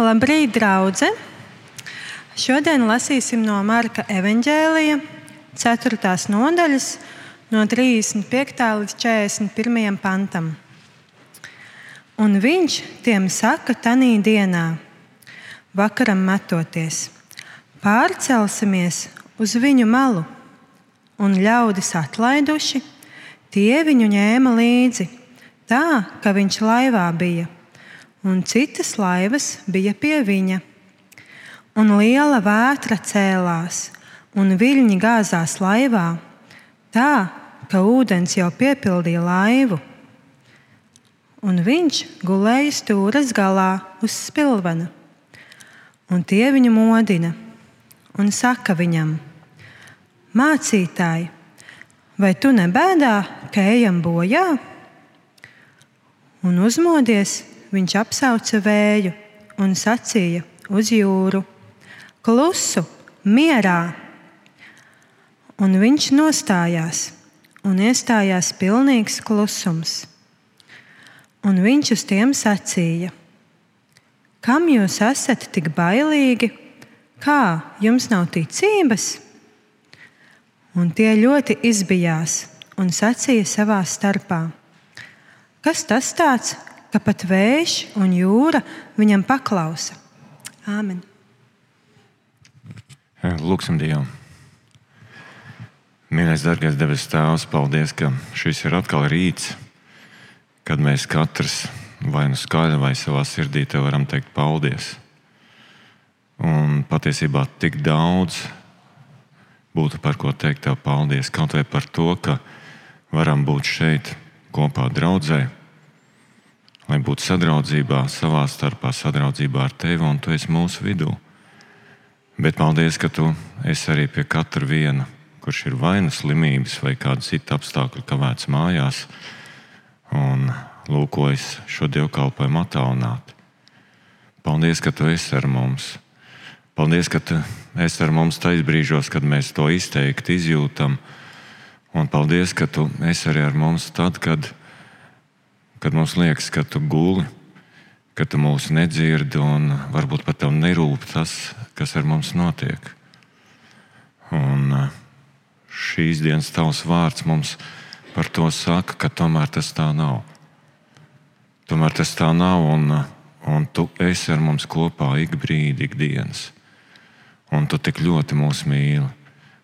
Labrīt, draugi! Šodien lasīsim no Marka evanģēlija 4. nodaļas, no 35. līdz 41. pantam. Un viņš tiem saka, tanī dienā, vakaram metoties, pārcelsimies uz viņu malu, un ļaudis atlaiduši, tie viņu ņēma līdzi, tā ka viņš laivā bija un citas laivas bija pie viņa. Un liela vētra cēlās, un viļņi gāzās laivā, tā ka ūdens jau piepildīja laivu. Un viņš gulēja stūres galā uz spilvena, un tie viņu modina un saka viņam: Mācītāji, vai tu nebēdā, ka ejam bojā? Un uzmodies, viņš apsauca vēju un sacīja uz jūru: Klusu, mierā! Un viņš nostājās, un iestājās pilnīgs klusums. Un viņš uz tiem sacīja: Kam jūs esat tik bailīgi? Kā jums nav ticības? Un tie ļoti izbijās un sacīja savā starpā: Kas tas tāds, ka pat vējš un jūra viņam paklausa. Āmen! Lūksim Dievu! Mīļais, darbais debes Tēvs, paldies, ka šis ir atkal rīts, kad mēs katrs vai nu skaļi, vai savā sirdī te varam teikt paldies. Un patiesībā tik daudz būtu par ko teikt tev paldies. Kaut vai par to, ka varam būt šeit kopā draudzē, lai būtu sadraudzībā, savā starpā, sadraudzībā ar tevi, un tu esi mūsu vidū. Bet paldies, ka tu esi arī pie katra viena, kurš ir vai nu slimības, vai kāda cita apstākļa, kavēts mājās, un lūkojas šo dievkalpojumu attālināt. Paldies, ka tu esi ar mums. Paldies, ka tu esi ar mums tajos brīžos, kad mēs to izteikti izjūtam. Un paldies, ka tu esi arī ar mums tad, kad mēs kad mums liekas, ka tu guli, ka tu mūs nedzirdi un varbūt pat tev nerūp tas, kas ar mums notiek. Un uh, šīs dienas tavs vārds mums par to saka, ka tomēr tas tā nav. Tomēr tas tā nav, un, uh, un tu esi ar mums kopā ik brīdi, ikdienas. Un tu tik ļoti mūs mīli.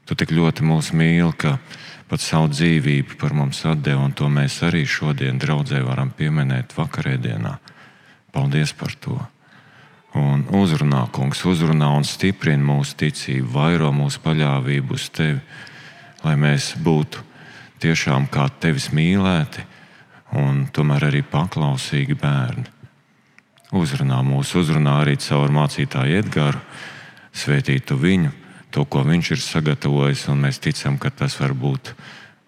Tu tik ļoti mūs mīli, ka pat savu dzīvību par mums atdeva, un to mēs arī šodien draudzē varam pieminēt vakarēdienā. Paldies par to! Un uzrunā, kungs, uzrunā un stiprina mūsu ticību, vairo mūsu paļāvību uz tevi, lai mēs būtu tiešām kā tevis mīlēti un tomēr arī paklausīgi bērni. Uzrunā mūsu, uzrunā arī caur mācītāju Edgars, svētītu viņu to, ko Viņš ir sagatavojis, un mēs ticam, ka tas var būt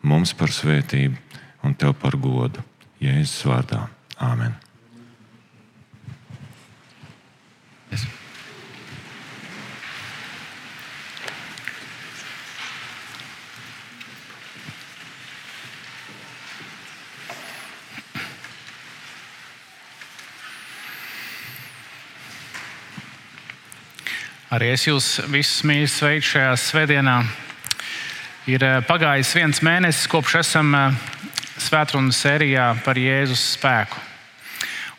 mums par svētību un tev par godu. Jēzus vārdā. Āmen! Arī es jūs visus mīlu sveicu šajā svētdienā. Ir eh, pagājis viens mēnesis, kopš esam eh, svētdienas sērijā par Jēzus spēku.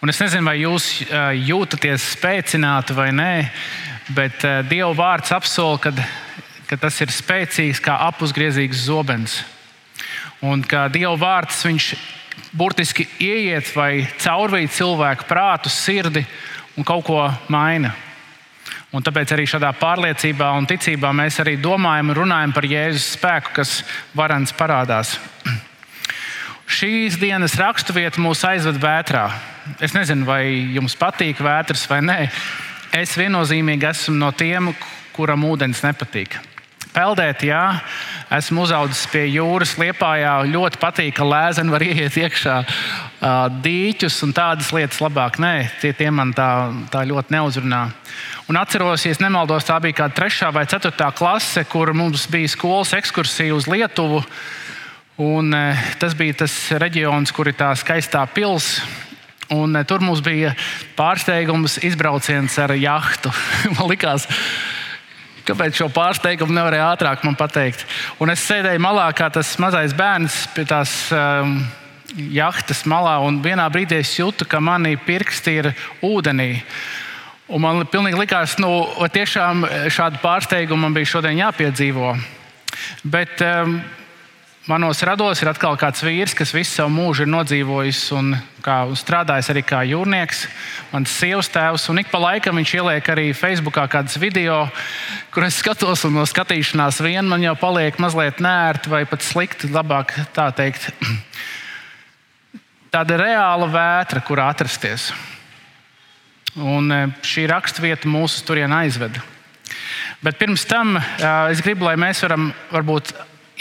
Un es nezinu, vai jūs eh, jūtaties spēcināti vai nē, bet Dieva vārds apsola, ka, ka tas ir spēcīgs kā apusgriezīgs zobens. Un ka Dieva vārds viņš burtiski ieiet vai caurvīd cilvēku prātu, sirdi un kaut ko maina. Un tāpēc arī šādā pārliecībā un ticībā mēs arī domājam un runājam par Jēzus spēku, kas varants parādās. Šīs dienas raksturvieta mūs aizved vētrā. Es nezinu, vai jums patīk vētras vai nē. Es viennozīmīgi esmu no tiem, kuram ūdens nepatīk. Peldēt, jā, esmu uzaugusi pie jūras, liepājā. Ļoti patīk, ka lēzeni var ieiet iekšā dīķus un tādas lietas labāk. Nē, tie, tie man tā, tā ļoti neuzrunā. Un atceros, ja nemaldos, tā bija kāda trešā vai ceturtā klase, kur mums bija skolas ekskursija uz Lietuvu. Un, tas bija tas reģions, kur ir tā skaistā pilsēta. Un, tur mums bija pārsteigums, izbrauciens ar jahtu. man likās, kāpēc šo pārsteigumu nevarēja ātrāk man pateikt. Un es sēdēju malā kā tas mazais bērns pie tās um, jahtas malā, un vienā brīdī es jūtu, ka mani pirksti ir ūdenī. Un man pilnīgi likās, nu, vai tiešām šādu pārsteigumu man bija šodien jāpiedzīvo. Bet um, manos rados ir atkal kāds vīrs, kas visu savu mūžu ir nodzīvojis un kā, strādājis arī kā jūrnieks, mans sievas tēvs. Un ik pa laikam viņš ieliek arī Facebookā kādus video, kur es skatos, un no skatīšanās vien man jau paliek mazliet nērti vai pat slikti, labāk tā teikt. Tāda reāla vētra, kur atrasties. Un e, šī raksturvieta mūsu turien aizveda. Bet pirms tam e, es gribu, lai mēs varam varbūt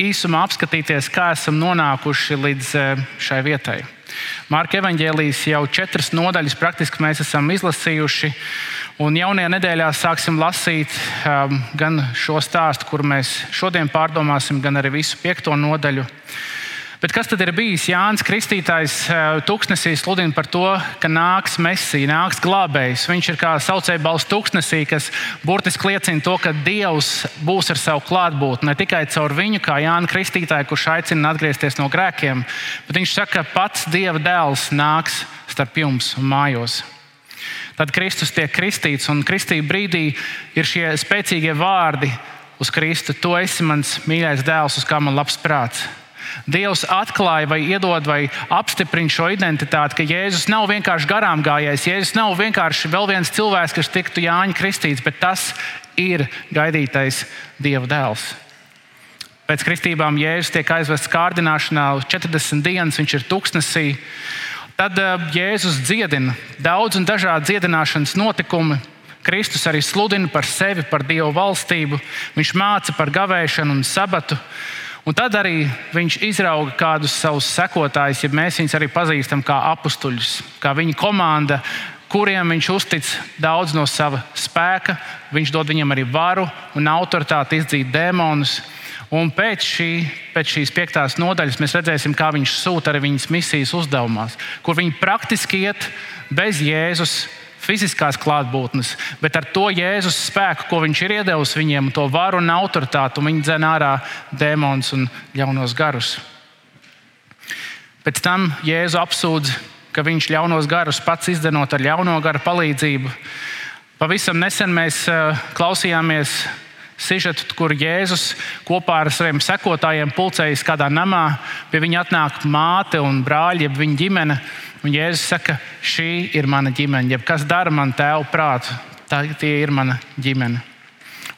īsumā apskatīties, kā esam nonākuši līdz e, šai vietai. Mārka evanģēlijas jau četras nodaļas praktiski mēs esam izlasījuši. Un jaunajā nedēļā sāksim lasīt um, gan šo stāstu, kur mēs šodien pārdomāsim, gan arī visu piekto nodaļu. Bet kas tad ir bijis? Jānis Kristītājs eh, tūkstnesī sludina par to, ka nāks mesija, nāks glābējs. Viņš ir kā saucēja balss tūkstnesī, kas burtiski liecina to, ka Dievs būs ar savu klātbūtni. Ne tikai caur viņu, kā Jānis Kristītājs, kurš aicina atgriezties no grēkiem, bet viņš saka, ka pats Dieva dēls nāks starp jums un mājos. Tad Kristus tiek kristīts, un kristīgā brīdī ir šie spēcīgie vārdi uz Kristu. Tu esi mans mīļais dēls, uz kā man labs prāts. Dievs atklāja, vai iedod, vai apstiprina šo identitāti, ka Jēzus nav vienkārši garām gājējis. Jēzus nav vienkārši vēl viens cilvēks, kas tiktu Jāņa kristīts, bet tas ir gaidītais Dieva dēls. Pēc kristībām Jēzus tiek aizvests kārdināšanā, 40 dienas viņš ir tuksnesī. Tad uh, Jēzus dziedina daudz un dažādu dziedināšanas notikumu. Kristus arī sludina par sevi, par Dieva valstību. Viņš māca par gavēšanu un sabatu. Un tad arī viņš izrauga kādus savus sekotājus, ja mēs viņus arī pazīstam kā apstuļus, kā viņa komanda, kuriem viņš uztic daudz no sava spēka. Viņš dod viņiem arī varu un autoritāti izdzīt dēmonus. Un pēc, šī, pēc šīs piektās nodaļas mēs redzēsim, kā viņš sūta arī viņas misijas uzdevumos, kur viņi praktiski iet bez Jēzus fiziskās klātbūtnes, bet ar to Jēzus spēku, ko viņš ir iedevis viņiem, to varu un autoritāti, un viņi dzen ārā dēmonus un ļaunos garus. Pēc tam Jēzu apsūdz, ka viņš ļaunos garus pats izdenot ar ļauno garu palīdzību. Pavisam nesen mēs uh, klausījāmies sižetu, kur Jēzus kopā ar saviem sekotājiem pulcējas kādā namā. Pie viņa atnāk māte un brāļi, jeb viņa ģimene. Un Jēzus saka, šī ir mana ģimene. Jeb kas dara man tēvu prātu, tā ir mana ģimene.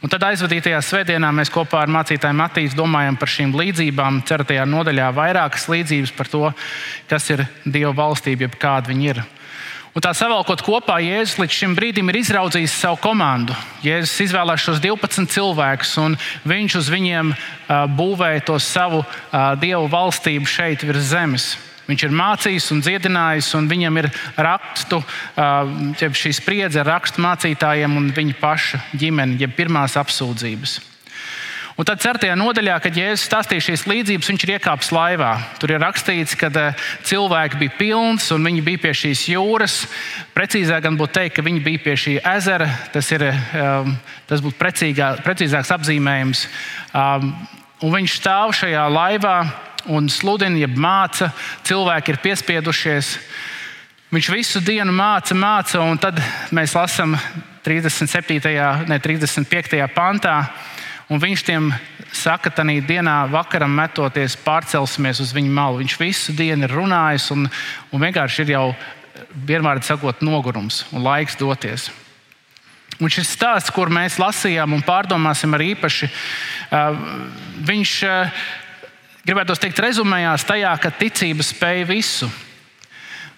Un tad aizvadītajā svētdienā mēs kopā ar mācītāju Matīsu domājam par šīm līdzībām. Ceratajā nodaļā vairākas līdzības par to, kas ir Dieva valstība, jeb kāda viņa ir. Un tā savalkot kopā, Jēzus līdz šim brīdim ir izraudzījis savu komandu. Jēzus izvēlējās šos 12 cilvēkus, un viņš uz viņiem būvēja to savu dievu valstību šeit virs zemes. Viņš ir mācījis un dziedinājis, un viņam ir rakstu, šī spriedze ar rakstu mācītājiem un viņa paša ģimene, jeb pirmās apsūdzības. Un tad, certajā nodaļā, kad Jēzus stāstīja šīs līdzības, viņš ir iekāpis laivā. Tur ir rakstīts, ka cilvēki bija pilns un viņi bija pie šīs jūras. Precīzāk būtu teikt, ka viņi bija pie šī ezera. Tas, ir, tas būtu precīgā, precīzāks apzīmējums. Un viņš stāv šajā laivā un sludina, jeb māca. Cilvēki ir piespiedušies. Viņš visu dienu māca, māca, un tad mēs lasām 37. ne 35. pantā. Un viņš tiem saka, ka tajā dienā, vakaram metoties, pārcelsimies uz viņu malu. Viņš visu dienu ir runājis, un, un vienkārši ir jau vienmēr sakot, nogurums un laiks doties. Un šis stāsts, kur mēs lasījām un pārdomāsim arī īpaši, viņš gribētu teikt, rezumējās tajā, ka ticība spēja visu.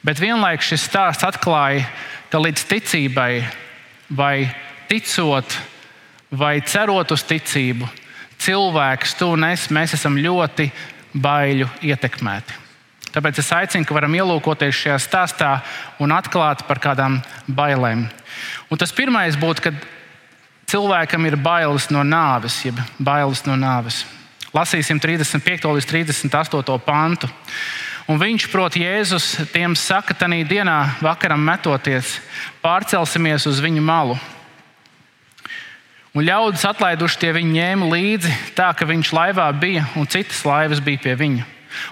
Bet vienlaikus šis stāsts atklāja, ka līdz ticībai, vai ticot, vai cerot uz ticību, cilvēks, tu un es, mēs esam ļoti baiļu ietekmēti. Tāpēc es aicinu, ka varam ielūkoties šajā stāstā un atklāt par kādām bailēm. Un tas pirmais būtu, kad cilvēkam ir bailes no nāves, jeb bailes no nāves. Lasīsim 35. līdz 38. pantu. Un viņš, proti, Jēzus, tiem saka, tā dienā, vakaram metoties, pārcelsimies uz viņu malu. Un ļaudis atlaiduši tie viņu ņēma līdzi, tā ka viņš laivā bija un citas laivas bija pie viņa.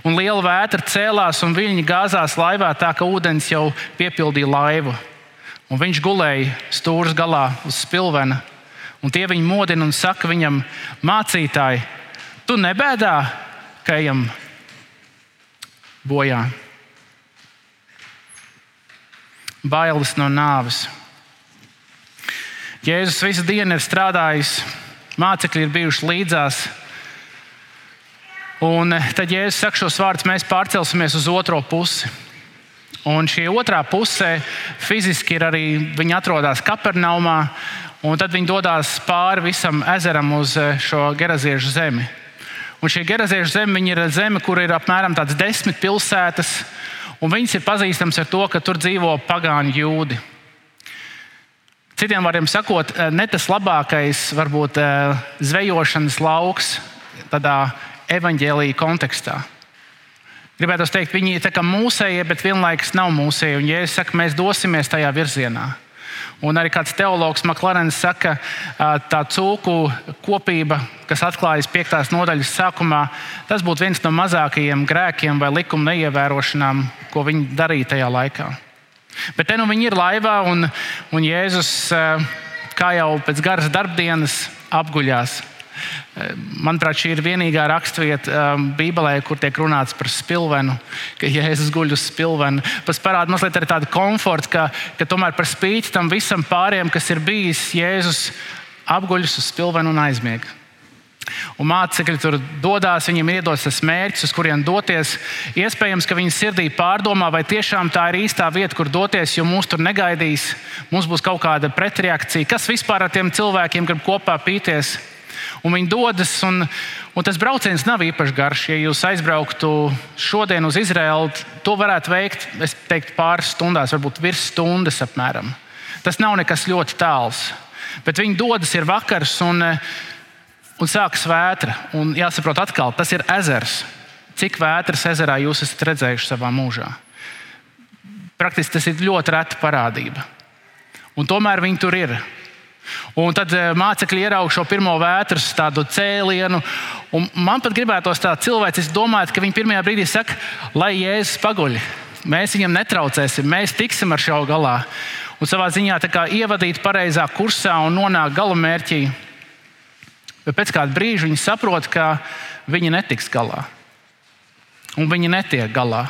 Un liela vētra cēlās un viļņi gāzās laivā, tā ka ūdens jau piepildīja laivu. Un viņš gulēja stūres galā uz spilvena. Un tie viņu modina un saka viņam, mācītāji, tu nebēdā, ka ejam bojā. Bailes no nāves. Jēzus visu dienu ir strādājis, mācekļi ir bijuši līdzās. Un eh, tad Jēzus saka šos vārdus, mēs pārcelsimies uz otro pusi. Un šī otrā pusē fiziski ir arī viņi atrodas Kapernaumā, un tad viņi dodas pāri visam ezeram uz eh, šo geraziešu zemi. Un šī geraziešu zeme ir zeme, kur ir apmēram desmit pilsētas, un viņas ir pazīstamas ar to, ka tur dzīvo pagāņu jūdi. Citiem vārdiem sakot, eh, ne tas labākais, varbūt, eh, zvejošanas lauks tādā evaņģēlīja kontekstā. Gribētu teikt, viņi ir mūsējie, bet vienlaikus nav mūsēji. Un, ja es saku, mēs dosimies tajā virzienā, Un arī kāds teologs Maklārens saka, ka tā cūku kopība, kas atklājas 5. nodaļas sākumā, tas būtu viens no mazākajiem grēkiem vai likuma neievērošanām, ko viņi darīja tajā laikā. Bet te nu viņi ir laivā, un, un Jēzus, kā jau pēc garas darbdienas, apguļās. Eh, manuprāt, šī ir vienīgā raksturvieta um, Bībelē, kur tiek runāts par spilvenu, ka Jēzus guļ uz spilvenu. Tas parāda mazliet arī tādu komfortu, ka, ka tomēr par spīti tam visam pārējiem, kas ir bijis, Jēzus apguļas uz spilvenu un aizmiega. Un mācekļi tur dodas, viņiem ir iedots tas mērķis, uz kurien doties. Iespējams, ka viņi sirdī pārdomā, vai tiešām tā ir īstā vieta, kur doties, jo mūs tur negaidīs. Mums būs kaut kāda pretreakcija. Kas vispār ar tiem cilvēkiem grib kopā pīties? Un viņi dodas, un, un tas brauciens nav īpaši garš. Ja jūs aizbrauktu šodien uz Izraelu, to varētu veikt teiktu, pāris stundās, varbūt virs stundas apmēram. Tas nav nekas ļoti tāls. Bet viņi dodas, ir vakars, un un sākas vētra. Un jāsaprot, atkal, tas ir ezers. Cik vētras ezerā jūs esat redzējuši savā mūžā? Praktiski tas ir ļoti reta parādība. Un tomēr viņi tur ir. Un tad eh, mācekļi ieraudzīja šo pirmo vētras cēlienu. Man pat gribētos tā cilvēks, es domāju, ka viņi pirmajā brīdī saka, lai jēzus paguļ. Mēs viņam netraucēsim, mēs tiksim ar šo galā. Un savā ziņā ievadīt pareizā kursā un nonākt galamērķī. Bet pēc kāda brīža viņi saprot, ka viņi netiks galā. Un viņi netiek galā.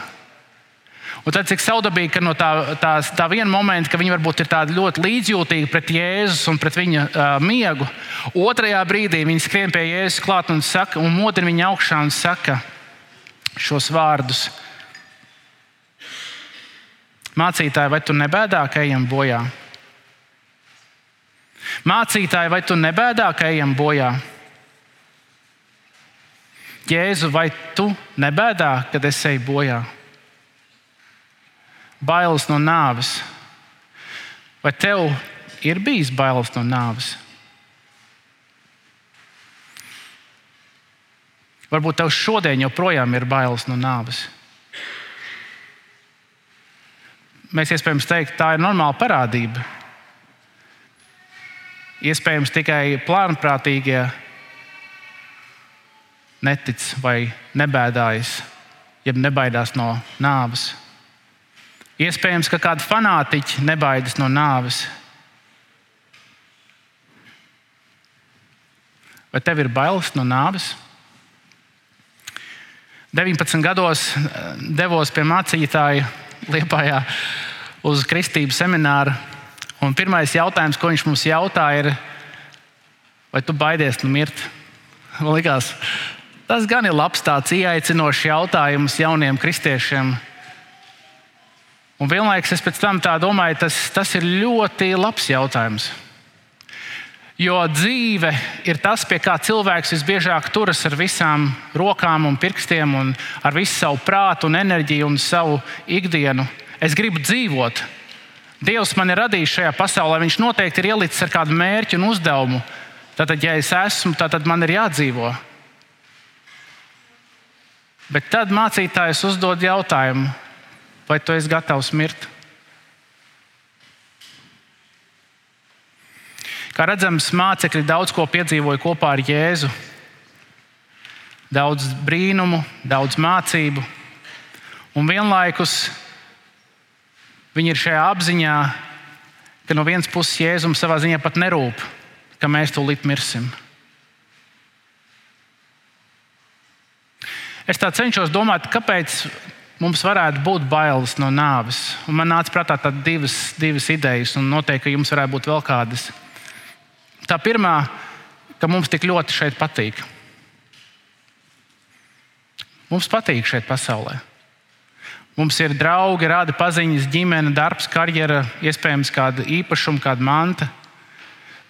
Un tad, cik saudabīgi, ka no tā, tā, tā viena momenta, ka viņi varbūt ir ļoti līdzjūtīgi pret Jēzus un pret viņa uh, miegu, otrajā brīdī viņi skrien pie Jēzus klāt un, saka, un modina viņu augšā un saka šos vārdus: Mācītāji, vai tu nebēdā, ka ejam bojā? Mācītāji, vai tu nebēdā, ka ejam bojā? Jēzu, vai tu nebēdā, kad es eju bojā? Bailes no nāves. Vai tev ir bijis bailes no nāves? Varbūt tev šodien joprojām ir bailes no nāves. Mēs iespējams teikt, tā ir normāla parādība. Iespējams, tikai plānprātīgie netic vai nebēdājas, jeb nebaidās no nāves. Iespējams, ka kādi fanātiķi nebaidās no nāves. Vai tev ir bailes no nāves? 19 gados eh, devos pie mācītāja Liepājā uz kristību semināru. Un pirmais jautājums, ko viņš mums jautāja, ir, vai tu baidies no mirt? Man liekas, tas gan ir labs, tāds ieaicinošs jautājums jauniem kristiešiem. Un vienlaikus es pēc tam domāju, tas, tas ir ļoti labs jautājums. Jo dzīve ir tas, pie kā cilvēks visbiežāk turas ar visām rokām un pirkstiem, un ar visu savu prātu, un enerģiju un savu ikdienu. Es gribu dzīvot, Dievs man ir radījis šajā pasaulē, Viņš noteikti ir ielicis ar kādu mērķu un uzdevumu. Tātad, ja es esmu, tad man ir jādzīvo. Bet tad mācītājs uzdod jautājumu, vai tu esi gatavs mirt? Kā redzams, mācekļi daudz ko piedzīvoja kopā ar Jēzu. Daudz brīnumu, daudz mācību, un vienlaikus viņi ir šajā apziņā, ka no vienas puses Jēzum savā ziņā pat nerūp, ka mēs tūlīt mirsim. Es tā cenšos domāt, kāpēc mums varētu būt bailes no nāves. Un man nāca prātā divas, divas idejas, un noteikti, jums varētu būt vēl kādas. Tā pirmā, ka mums tik ļoti šeit patīk. Mums patīk šeit pasaulē. Mums ir draugi, rāda paziņas, ģimene, darbs, karjera, iespējams, kāda īpašuma, kāda manta.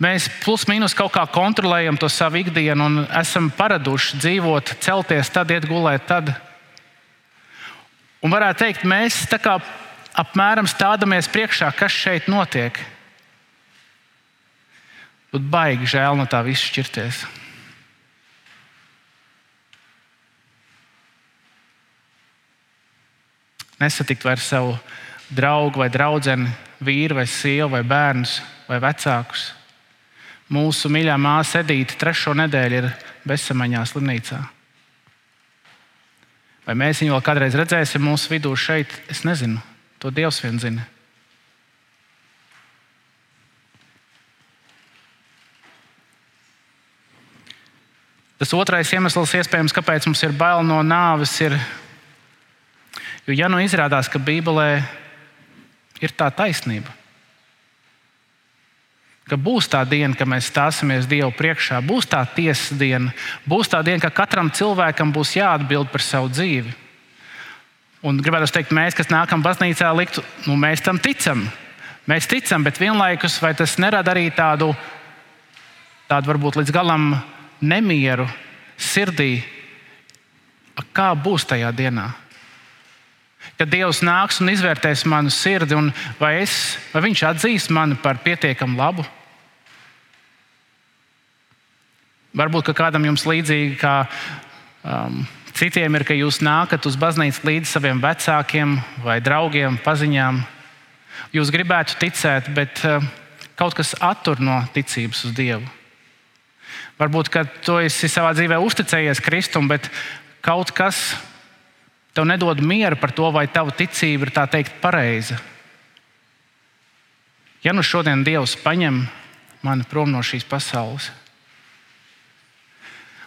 Mēs plus mīnus kaut kā kontrolējam to savu ikdienu un esam paraduši dzīvot, celties, tad iet gulēt. Tad. Un varētu teikt, mēs tā kā apmēram stādamies priekšā, kas šeit notiek. Būtu baigi žēl no tā viss šķirties. Nesatikt vairs savu draugu vai draugu, vīru vai sievu vai bērnus vai vecākus. Mūsu mīļā māsa Edīte trešo nedēļu ir bezsamaņā slimnīcā. Vai mēs viņu vēl kādreiz redzēsim mūsu vidū šeit? Es nezinu. To Dievs vien zina. Tas otrais iemesls, iespējams, kāpēc mums ir bail no nāves, ir, jo ja nu izrādās, ka Bībelē ir tā taisnība, ka būs tā diena, kad mēs stāsimies Dievu priekšā, būs tā tiesas diena, būs tā diena, ka katram cilvēkam būs jāatbild par savu dzīvi. Un gribētu teikt, mēs, kas nākam baznīcā, liktu, nu, mēs tam ticam. Mēs ticam, bet vienlaikus vai tas nerada arī tādu, tādu varbūt līdz galam nemieru sirdī, kā būs tajā dienā? Kad Dievs nāks un izvērtēs manu sirdi, vai, es, vai Viņš atzīs mani par pietiekami labu? Varbūt kādam jums līdzīgi kā um, citiem ir, ka jūs nākat uz baznīcu līdz saviem vecākiem vai draugiem, paziņām. Jūs gribētu ticēt, bet uh, kaut kas attur no ticības uz Dievu. Varbūt, ka tu esi savā dzīvē uzticējies Kristum, bet kaut kas tev nedod mieru par to, vai tava ticība ir tā teikt pareiza. Ja nu šodien Dievs paņem mani prom no šīs pasaules,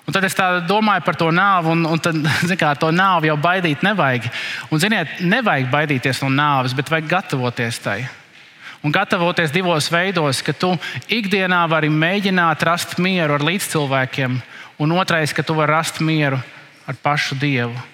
Un tad es domāju par to nāvi, un, un tad, kā, to nāvi jau baidīt nevajag. Un, ziniet, nevajag baidīties no nāves, bet vajag gatavoties tai. Un gatavoties divos veidos, ka tu ikdienā vari mēģināt rast mieru ar līdzcilvēkiem, un otrais, ka tu vari rast mieru ar pašu Dievu.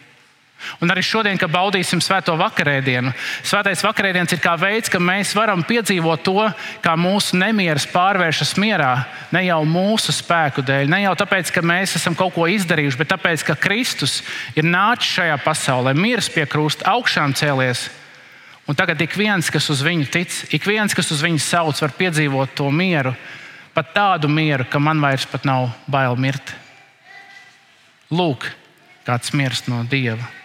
Un arī šodien, kad baudīsim svēto vakarēdienu, svētais vakarēdienas ir kā veids, kā mēs varam piedzīvot to, kā mūsu nemieris pārvēršas mierā. Ne jau mūsu spēku dēļ, ne jau tāpēc, ka mēs esam kaut ko izdarījuši, bet tāpēc, ka Kristus ir nācis šajā pasaulē, miris pie krusta, augšām cēlies. Un tagad ik viens, kas uz viņu tic, ik viens, kas uz viņu sauc, var piedzīvot to mieru, pat tādu mieru, ka man vairs nav bail mirt. Lūk, kāds mirst no Dieva.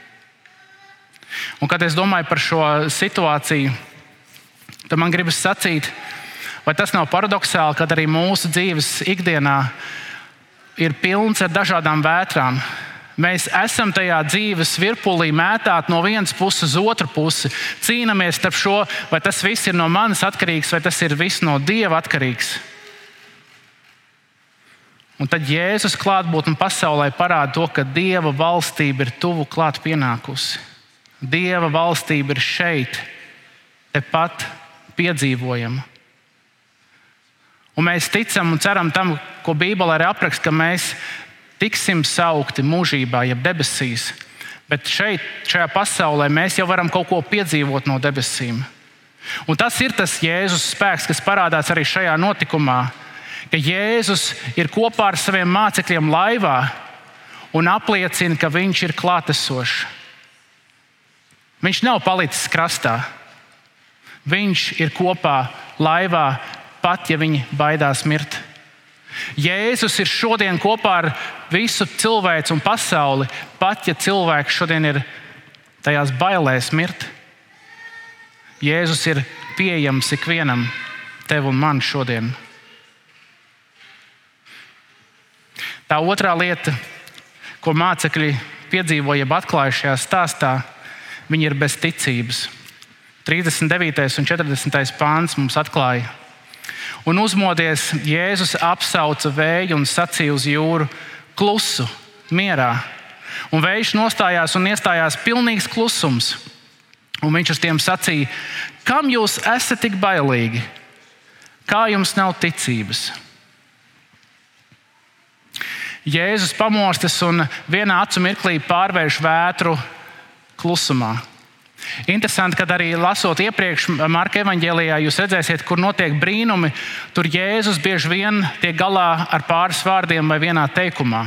Un, kad es domāju par šo situāciju, tad man gribas sacīt, vai tas nav paradoxāli, ka arī mūsu dzīves ikdienā ir pilns ar dažādām vētrām. Mēs esam tajā dzīves virpulī mētāti no vienas puses uz otru pusi. Cīnāmies starp šo, vai tas viss ir no manis atkarīgs, vai tas ir viss no Dieva atkarīgs. Un tad Jēzus klātbūtne pasaulē parāda to, ka Dieva valstība ir tuvu klāt pienākusi. Dieva valstība ir šeit, tepat piedzīvojama. Un mēs ticam un ceram tam, ko Bībelē ir aprakstīts, ka mēs tiksim saukti mūžībā, jeb debesīs. Bet šeit, šajā pasaulē, mēs jau varam kaut ko piedzīvot no debesīm. Un tas ir tas Jēzus spēks, kas parādās arī šajā notikumā. Ka Jēzus ir kopā ar saviem mācekļiem laivā un apliecina, ka Viņš ir klātesošs. Viņš nav palicis krastā. Viņš ir kopā laivā, pat ja viņi baidās mirt. Jēzus ir šodien kopā ar visu cilvēku un pasauli, pat ja cilvēks šodien ir tajās bailēs mirt. Jēzus ir pieejams ikvienam, tev un man šodien. Tā otrā lieta, ko mācekļi piedzīvoja, atklāja šajā stāstā, viņi ir bez ticības. 39. un 40. pāns mums atklāja. Un uzmodies, Jēzus apsauca vēju un sacīja uz jūru: Klusu, mierā! Un vējš nostājās un iestājās pilnīgs klusums. Un viņš uz tiem sacīja: Kam jūs esat tik bailīgi? Kā jums nav ticības? Jēzus pamostas un vienā acu mirklī pārvērš vētru klusumā. Interesanti, ka arī lasot iepriekš Marka evanģēlijā, jūs redzēsiet, kur notiek brīnumi. Tur Jēzus bieži vien tiek galā ar pāris vārdiem vai vienā teikumā.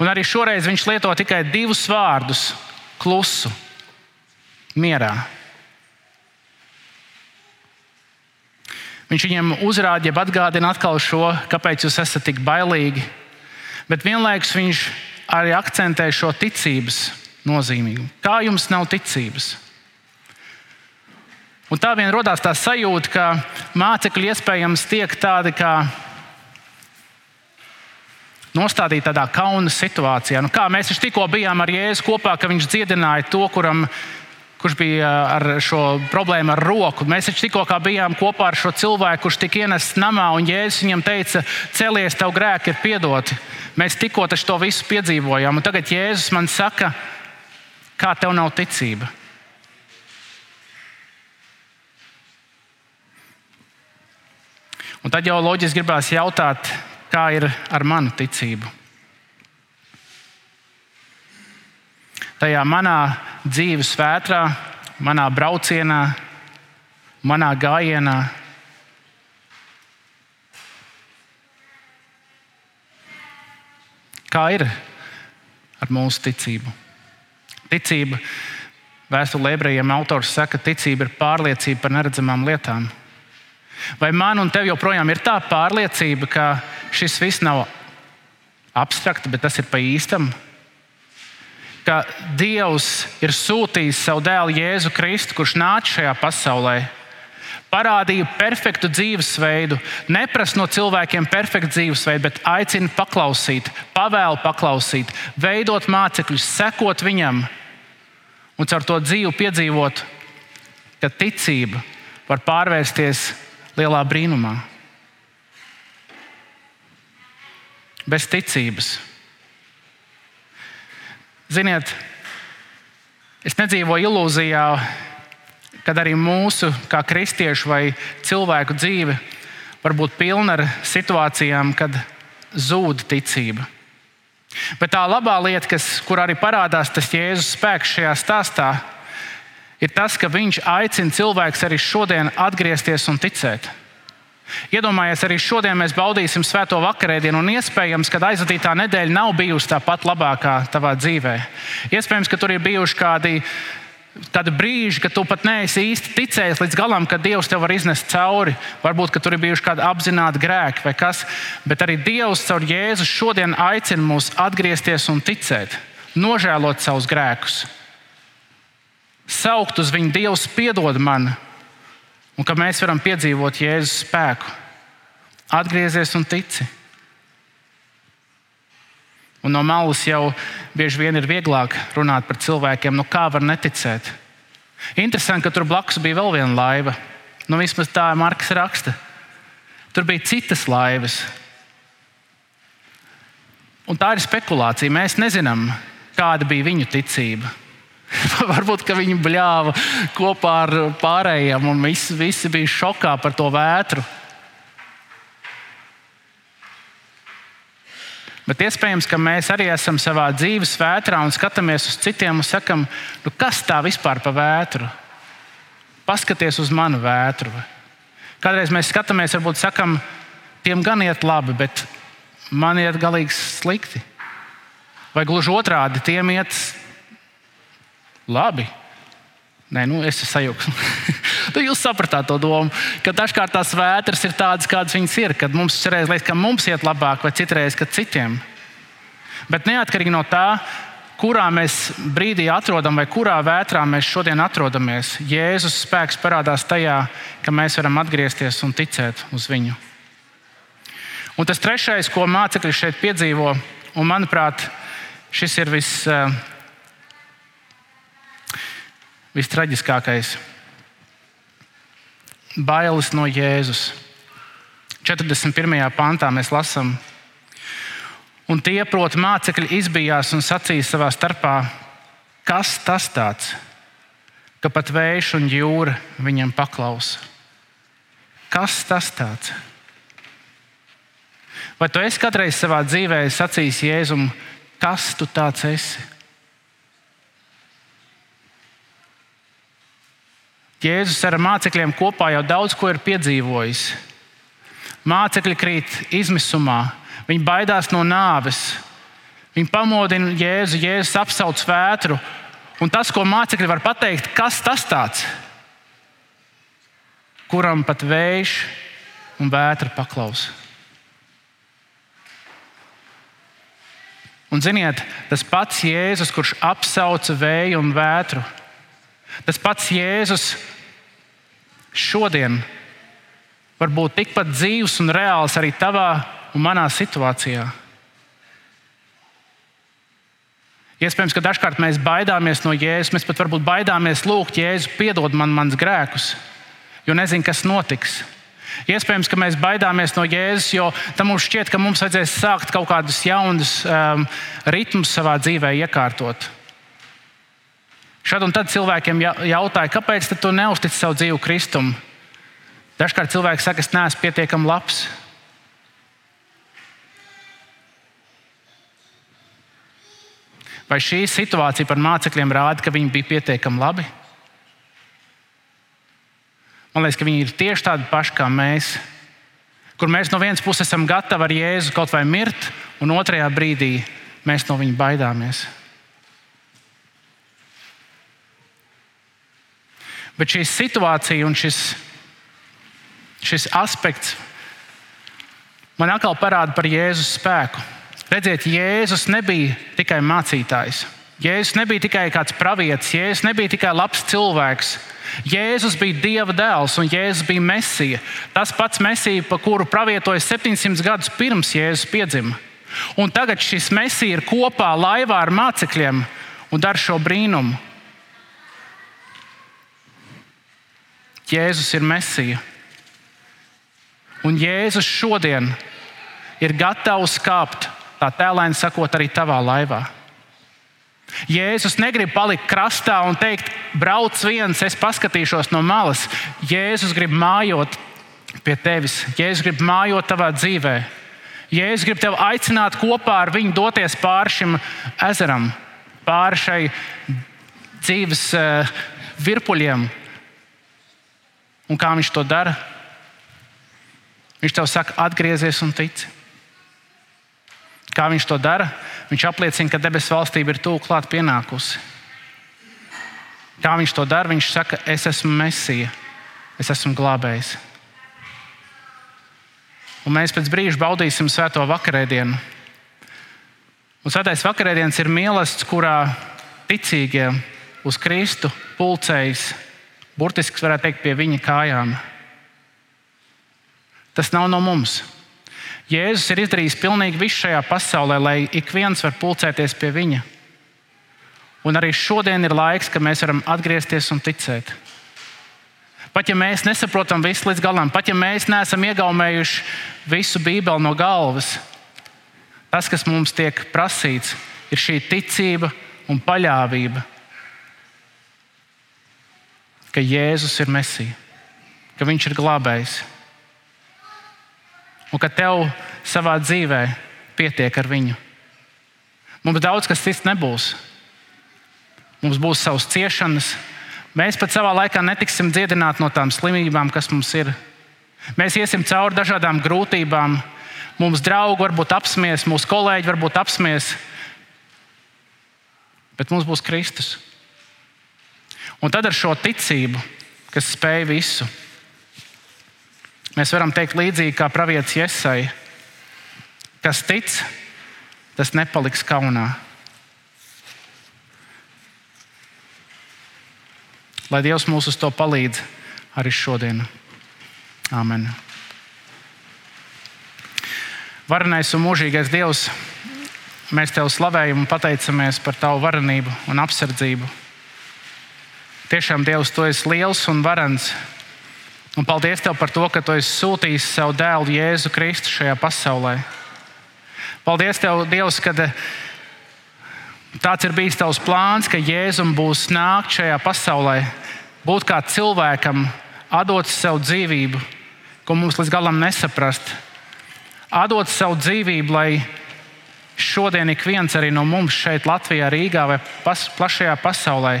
Un arī šoreiz viņš lieto tikai divus vārdus - klusu, mierā. Viņš viņiem uzrāda, jeb atgādina atkal šo, kāpēc jūs esat tik bailīgi. Bet vienlaikus viņš arī akcentē šo ticības nozīmīgumu. Kā jums nav ticības? Un tā vien radās tā sajūta, ka mācekļi iespējams tiek tādi kā nostādīti tādā kauna situācijā. Nu, kā mēs tikko bijām ar Jēzu kopā, ka viņš dziedināja to, kuram, kurš bija ar šo problēmu ar roku. Mēs taču tikko bijām kopā ar šo cilvēku, kurš tika ienests namā, un Jēzus viņam teica, celies, tev grēki ir piedoti. Mēs tikko to visu piedzīvojām, un tagad Jēzus man saka, kā tev nav ticība. Un tad jau loģiski gribās jautāt, kā ir ar manu ticību. Tajā manā dzīves vētrā, manā braucienā, manā gājienā. Kā ir ar mūsu ticību? Ticība, vēstulē ebrejiem autors saka, ticība ir pārliecība par neredzamām lietām. Vai man un tev joprojām ir tā pārliecība, ka šis viss nav abstrakts, bet tas ir pa īstam? Ka Dievs ir sūtījis savu dēlu Jēzu Kristu, kurš nāca šajā pasaulē, parādīja perfektu dzīvesveidu, neprasa no cilvēkiem perfektu dzīvesveidu, bet aicina paklausīt, pavēlu paklausīt, veidot mācekļus, sekot viņam un caur to dzīvi piedzīvot, ka ticība var pārvērsties lielā brīnumā. Bez ticības. Ziniet, es nedzīvoju ilūzijā, kad arī mūsu, kā kristiešu vai cilvēku dzīve, var būt pilna ar situācijām, kad zūd ticība. Bet tā labā lieta, kas, kur arī parādās tas Jēzus spēks šajā stāstā, ir tas, ka viņš aicina cilvēkus arī šodien atgriezties un ticēt. Iedomājies, arī šodien mēs baudīsim svēto vakarēdienu, un iespējams, ka aizvadītā nedēļa nav bijusi tā pat labākā tavā dzīvē. Iespējams, ka tur ir bijuši kādi, kādi brīži, kad tu pat neesi īsti ticējis līdz galam, ka Dievs tev var iznest cauri. Varbūt, tur ir bijuši kādi apzināti grēki vai kas, bet arī Dievs caur Jēzu šodien aicina mūs atgriezties un ticēt, nožēlot savus grēkus saukt uz viņu, Dievs, piedod man, un ka mēs varam piedzīvot Jēzus spēku. Atgriezies un tici. Un no malas jau bieži vien ir vieglāk runāt par cilvēkiem, nu kā var neticēt. Interesanti, ka tur blakus bija vēl viena laiva. Nu, vismaz tā Marks raksta. Tur bija citas laivas. Un tā ir spekulācija. Mēs nezinām, kāda bija viņu ticība. Varbūt viņi bļāva kopā ar pārējiem, un visi, visi bija šokā par to vētru. Bet iespējams, ka mēs arī esam savā dzīves vētrā un skatāmies uz citiem un sakam, nu kas tā vispār pa vētru? Paskaties uz manu vētru. Kādreiz mēs skatāmies, varbūt sakam, tiem gan iet labi, bet man iet galīgi slikti. Vai gluži otrādi, tiem iet Labi. Nē, nu, es esmu sajūgs. Nu, jūs sapratāt to domu, ka dažkārt tās vētras ir tādas, kādas viņas ir. Kad mums reiz liekas, ka mums iet labāk, vai citreiz, ka citiem. Bet neatkarīgi no tā, kurā mēs brīdī atrodam, vai kurā vētrā mēs šodien atrodamies, Jēzus spēks parādās tajā, ka mēs varam atgriezties un ticēt uz viņu. Un tas trešais, ko mācekļi šeit piedzīvo, un manuprāt, šis ir viss, eh, vistraģiskākais. Bailes no Jēzus. 41. pantā mēs lasām, Un tie, proti, mācekļi izbijās un sacīja savā starpā, kas tas tāds, ka pat vējš un jūra viņam paklausa. Kas tas tāds? Vai tu esi kādreiz savā dzīvē sacījis Jēzum, kas tu tāds esi? Jēzus ar mācekļiem kopā jau daudz ko ir piedzīvojis. Mācekļi krīt izmisumā, Viņi baidās no nāves. Viņi pamodina Jēzu, Jēzus apsauc vētru. Un tas, ko mācekļi var pateikt, kas tas tāds, kuram pat vējš un vētra paklausa. Un ziniet, tas pats Jēzus, kurš apsauca vēju un vētru, tas pats Jēzus šodien var būt tikpat dzīves un reāls arī tavā un manā situācijā. Iespējams, ka dažkārt mēs baidāmies no Jēzus. Mēs pat varbūt baidāmies lūgt Jēzu, piedod man manus grēkus, jo nezinu, kas notiks. Iespējams, ka mēs baidāmies no Jēzus, jo tam mums šķiet, ka mums vajadzēs sākt kaut kādus jaunus um, ritmus savā dzīvē iekārtot. Šad un tad cilvēkiem jautāja, kāpēc tu neuztici savu dzīvi Kristum? Dažkārt cilvēki saka, es neesmu pietiekami labs. Vai šī situācija par mācekļiem rāda, ka viņi bija pietiekami labi? Man liekas, ka viņi ir tieši tādi paši kā mēs, kur mēs no vienas puses esam gatavi ar Jēzu kaut vai mirt, un otrajā brīdī mēs no viņa baidāmies. Bet šī situācija un šis, šis aspekts man atkal parāda par Jēzus spēku. Redziet, Jēzus nebija tikai mācītājs. Jēzus nebija tikai kāds pravietis, Jēzus nebija tikai labs cilvēks. Jēzus bija Dieva dēls un Jēzus bija Mesija. Tas pats Mesija, pa kuru pravietoja 700 gadus pirms Jēzus piedzima. Un tagad šis Mesija ir kopā laivā ar mācekļiem un dara šo brīnumu. Jēzus ir Mesija. Un Jēzus šodien ir gatavs kāpt tā tēlēni sakot, arī tavā laivā. Jēzus negrib palikt krastā un teikt, brauc viens, es paskatīšos no malas. Jēzus grib mājot pie tevis, Jēzus grib mājot tavā dzīvē. Jēzus grib tevi aicināt kopā ar viņu doties pāri šim ezeram, pāri šai dzīves uh, virpuļiem. Un kā viņš to dara? Viņš tev saka, atgriezies un tici. Kā viņš to dara? Viņš apliecina, ka debesu valstība ir tuvu klāt pienākusi. Kā viņš to dara? Viņš saka, es esmu mesija, es esmu glābējs. Un mēs pēc brīža baudīsim svēto vakarēdienu. Un svētais vakarēdienas ir mīlestības, kurā ticīgie uz Kristu pulcējas, burtiski varētu teikt, pie viņa kājām. Tas nav no mums. Jēzus ir izdarījis pilnīgi visu šajā pasaulē, lai ik viens var pulcēties pie viņa. Un arī šodien ir laiks, kad mēs varam atgriezties un ticēt. Pat ja mēs nesaprotam visu līdz galam, pat ja mēs neesam iegaumējuši visu Bībeli no galvas, tas, kas mums tiek prasīts, ir šī ticība un paļāvība, ka Jēzus ir Mesija, ka Viņš ir glābējs un ka tev savā dzīvē pietiek ar viņu. Mums daudz kas cits nebūs. Mums būs savas ciešanas. Mēs pat savā laikā netiksim dziedināti no tām slimībām, kas mums ir. Mēs iesim cauri dažādām grūtībām. Mums draugi varbūt apsmies, mūsu kolēģi varbūt apsmies, bet mums būs Kristus. Un tad ar šo ticību, kas spēj visu. Mēs varam teikt līdzīgi kā pravietis Iesai, kas tic, tas nepaliks kaunā. Lai Dievs mūs uz to palīdz arī šodien. Amen. Varenais un mūžīgais Dievs, mēs Tev slavējam un pateicamies par Tavu varenību un apsardzību. Tiešām Dievs, Tu esi liels un varens. Un paldies Tev par to, ka Tu esi sūtījis savu dēlu Jēzu Kristu šajā pasaulē. Paldies Tev, Dievs, ka tāds ir bijis Tavs plāns, ka Jēzum būs nākt šajā pasaulē, būt kā cilvēkam, atdot savu dzīvību, ko mums līdz galam nesaprast. Atdot savu dzīvību, lai šodien ik viens arī no mums šeit, Latvijā, Rīgā vai pas, plašajā pasaulē,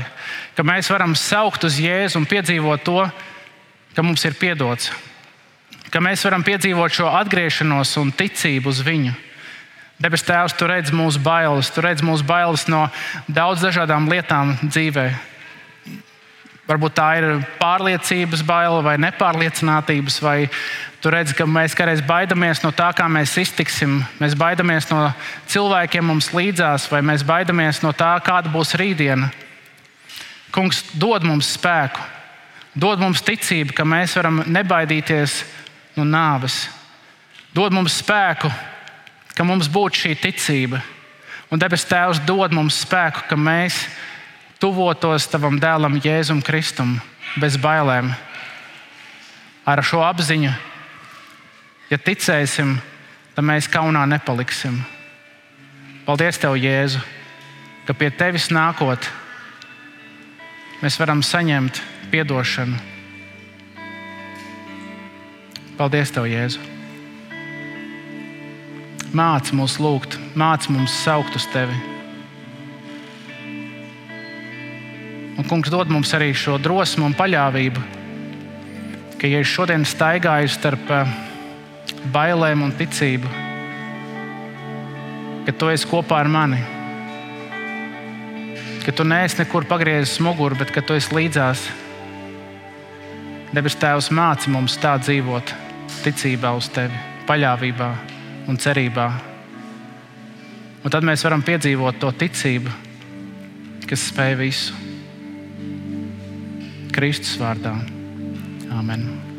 ka mēs varam saukt uz Jēzu un piedzīvot to, ka mums ir piedots, ka mēs varam piedzīvot šo atgriešanos un ticību uz viņu. Debes Tēvs, tu redz mūsu bailes, tu redz mūsu bailes no daudz dažādām lietām dzīvē. Varbūt tā ir pārliecības baila vai nepārliecinātības, vai tu redz, ka mēs kādreiz baidamies no tā, kā mēs iztiksim. Mēs baidamies no cilvēkiem mums līdzās, vai mēs baidamies no tā, kāda būs rītdiena. Kungs, dod mums spēku, dod mums ticību, ka mēs varam nebaidīties no nāves. Dod mums spēku, ka mums būtu šī ticība. Un debes Tēvs dod mums spēku, ka mēs tuvotos Tavam dēlam Jēzum Kristum bez bailēm. Ar šo apziņu, ja ticēsim, tad mēs kaunā nepaliksim. Paldies, Tev, Jēzu, ka pie Tevis nākot, mēs varam saņemt atdošanu. Paldies, Tev, Jēzu! Māci mūs lūgt, māci mums saukt uz Tevi. Un, kungs, dod mums arī šo drosmu un paļāvību, ka, ja es šodien staigāju starp eh, bailēm un ticību, ka Tu esi kopā ar mani, ka Tu neesi nekur pagriezis muguru, bet ka Tu esi līdzās. Debes Tēvs māci mums tā dzīvot, ticībā uz Tevi, paļāvībā un cerībā. Un tad mēs varam piedzīvot to ticību, kas spēj visu. Kristus vārdā. Amen.